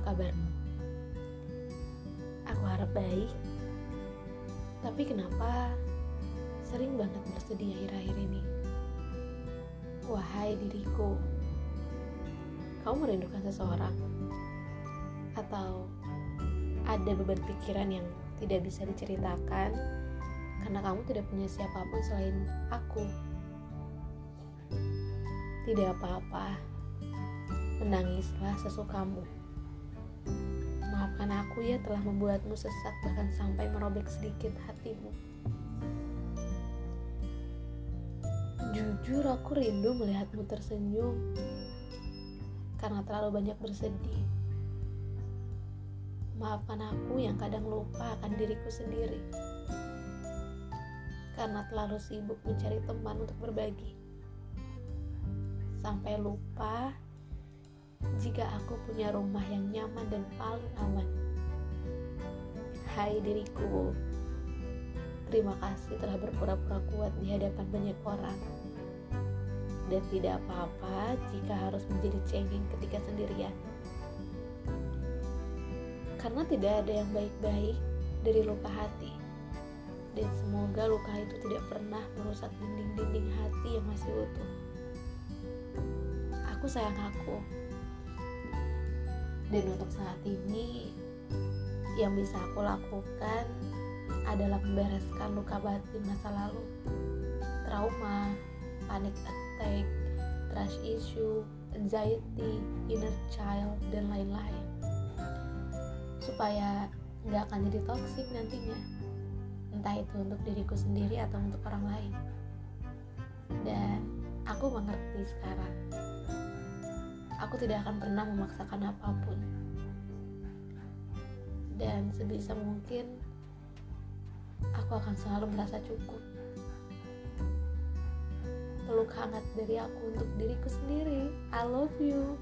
kabarmu? Aku harap baik. Tapi kenapa sering banget bersedih akhir-akhir ini? Wahai diriku, kamu merindukan seseorang? Atau ada beban pikiran yang tidak bisa diceritakan karena kamu tidak punya siapa pun selain aku? Tidak apa-apa, menangislah sesukamu. Maafkan aku ya telah membuatmu sesak bahkan sampai merobek sedikit hatimu. Jujur aku rindu melihatmu tersenyum karena terlalu banyak bersedih. Maafkan aku yang kadang lupa akan diriku sendiri karena terlalu sibuk mencari teman untuk berbagi sampai lupa jika aku punya rumah yang nyaman dan paling aman. Hai diriku, terima kasih telah berpura-pura kuat di hadapan banyak orang. Dan tidak apa-apa jika harus menjadi cengeng ketika sendirian. Karena tidak ada yang baik-baik dari luka hati. Dan semoga luka itu tidak pernah merusak dinding-dinding hati yang masih utuh aku sayang aku dan untuk saat ini yang bisa aku lakukan adalah membereskan luka batin masa lalu. Trauma, panic attack, trust issue, anxiety, inner child, dan lain-lain. Supaya nggak akan jadi toxic nantinya. Entah itu untuk diriku sendiri atau untuk orang lain. Dan aku mengerti sekarang aku tidak akan pernah memaksakan apa pun. Dan sebisa mungkin aku akan selalu merasa cukup. Peluk hangat dari aku untuk diriku sendiri. I love you.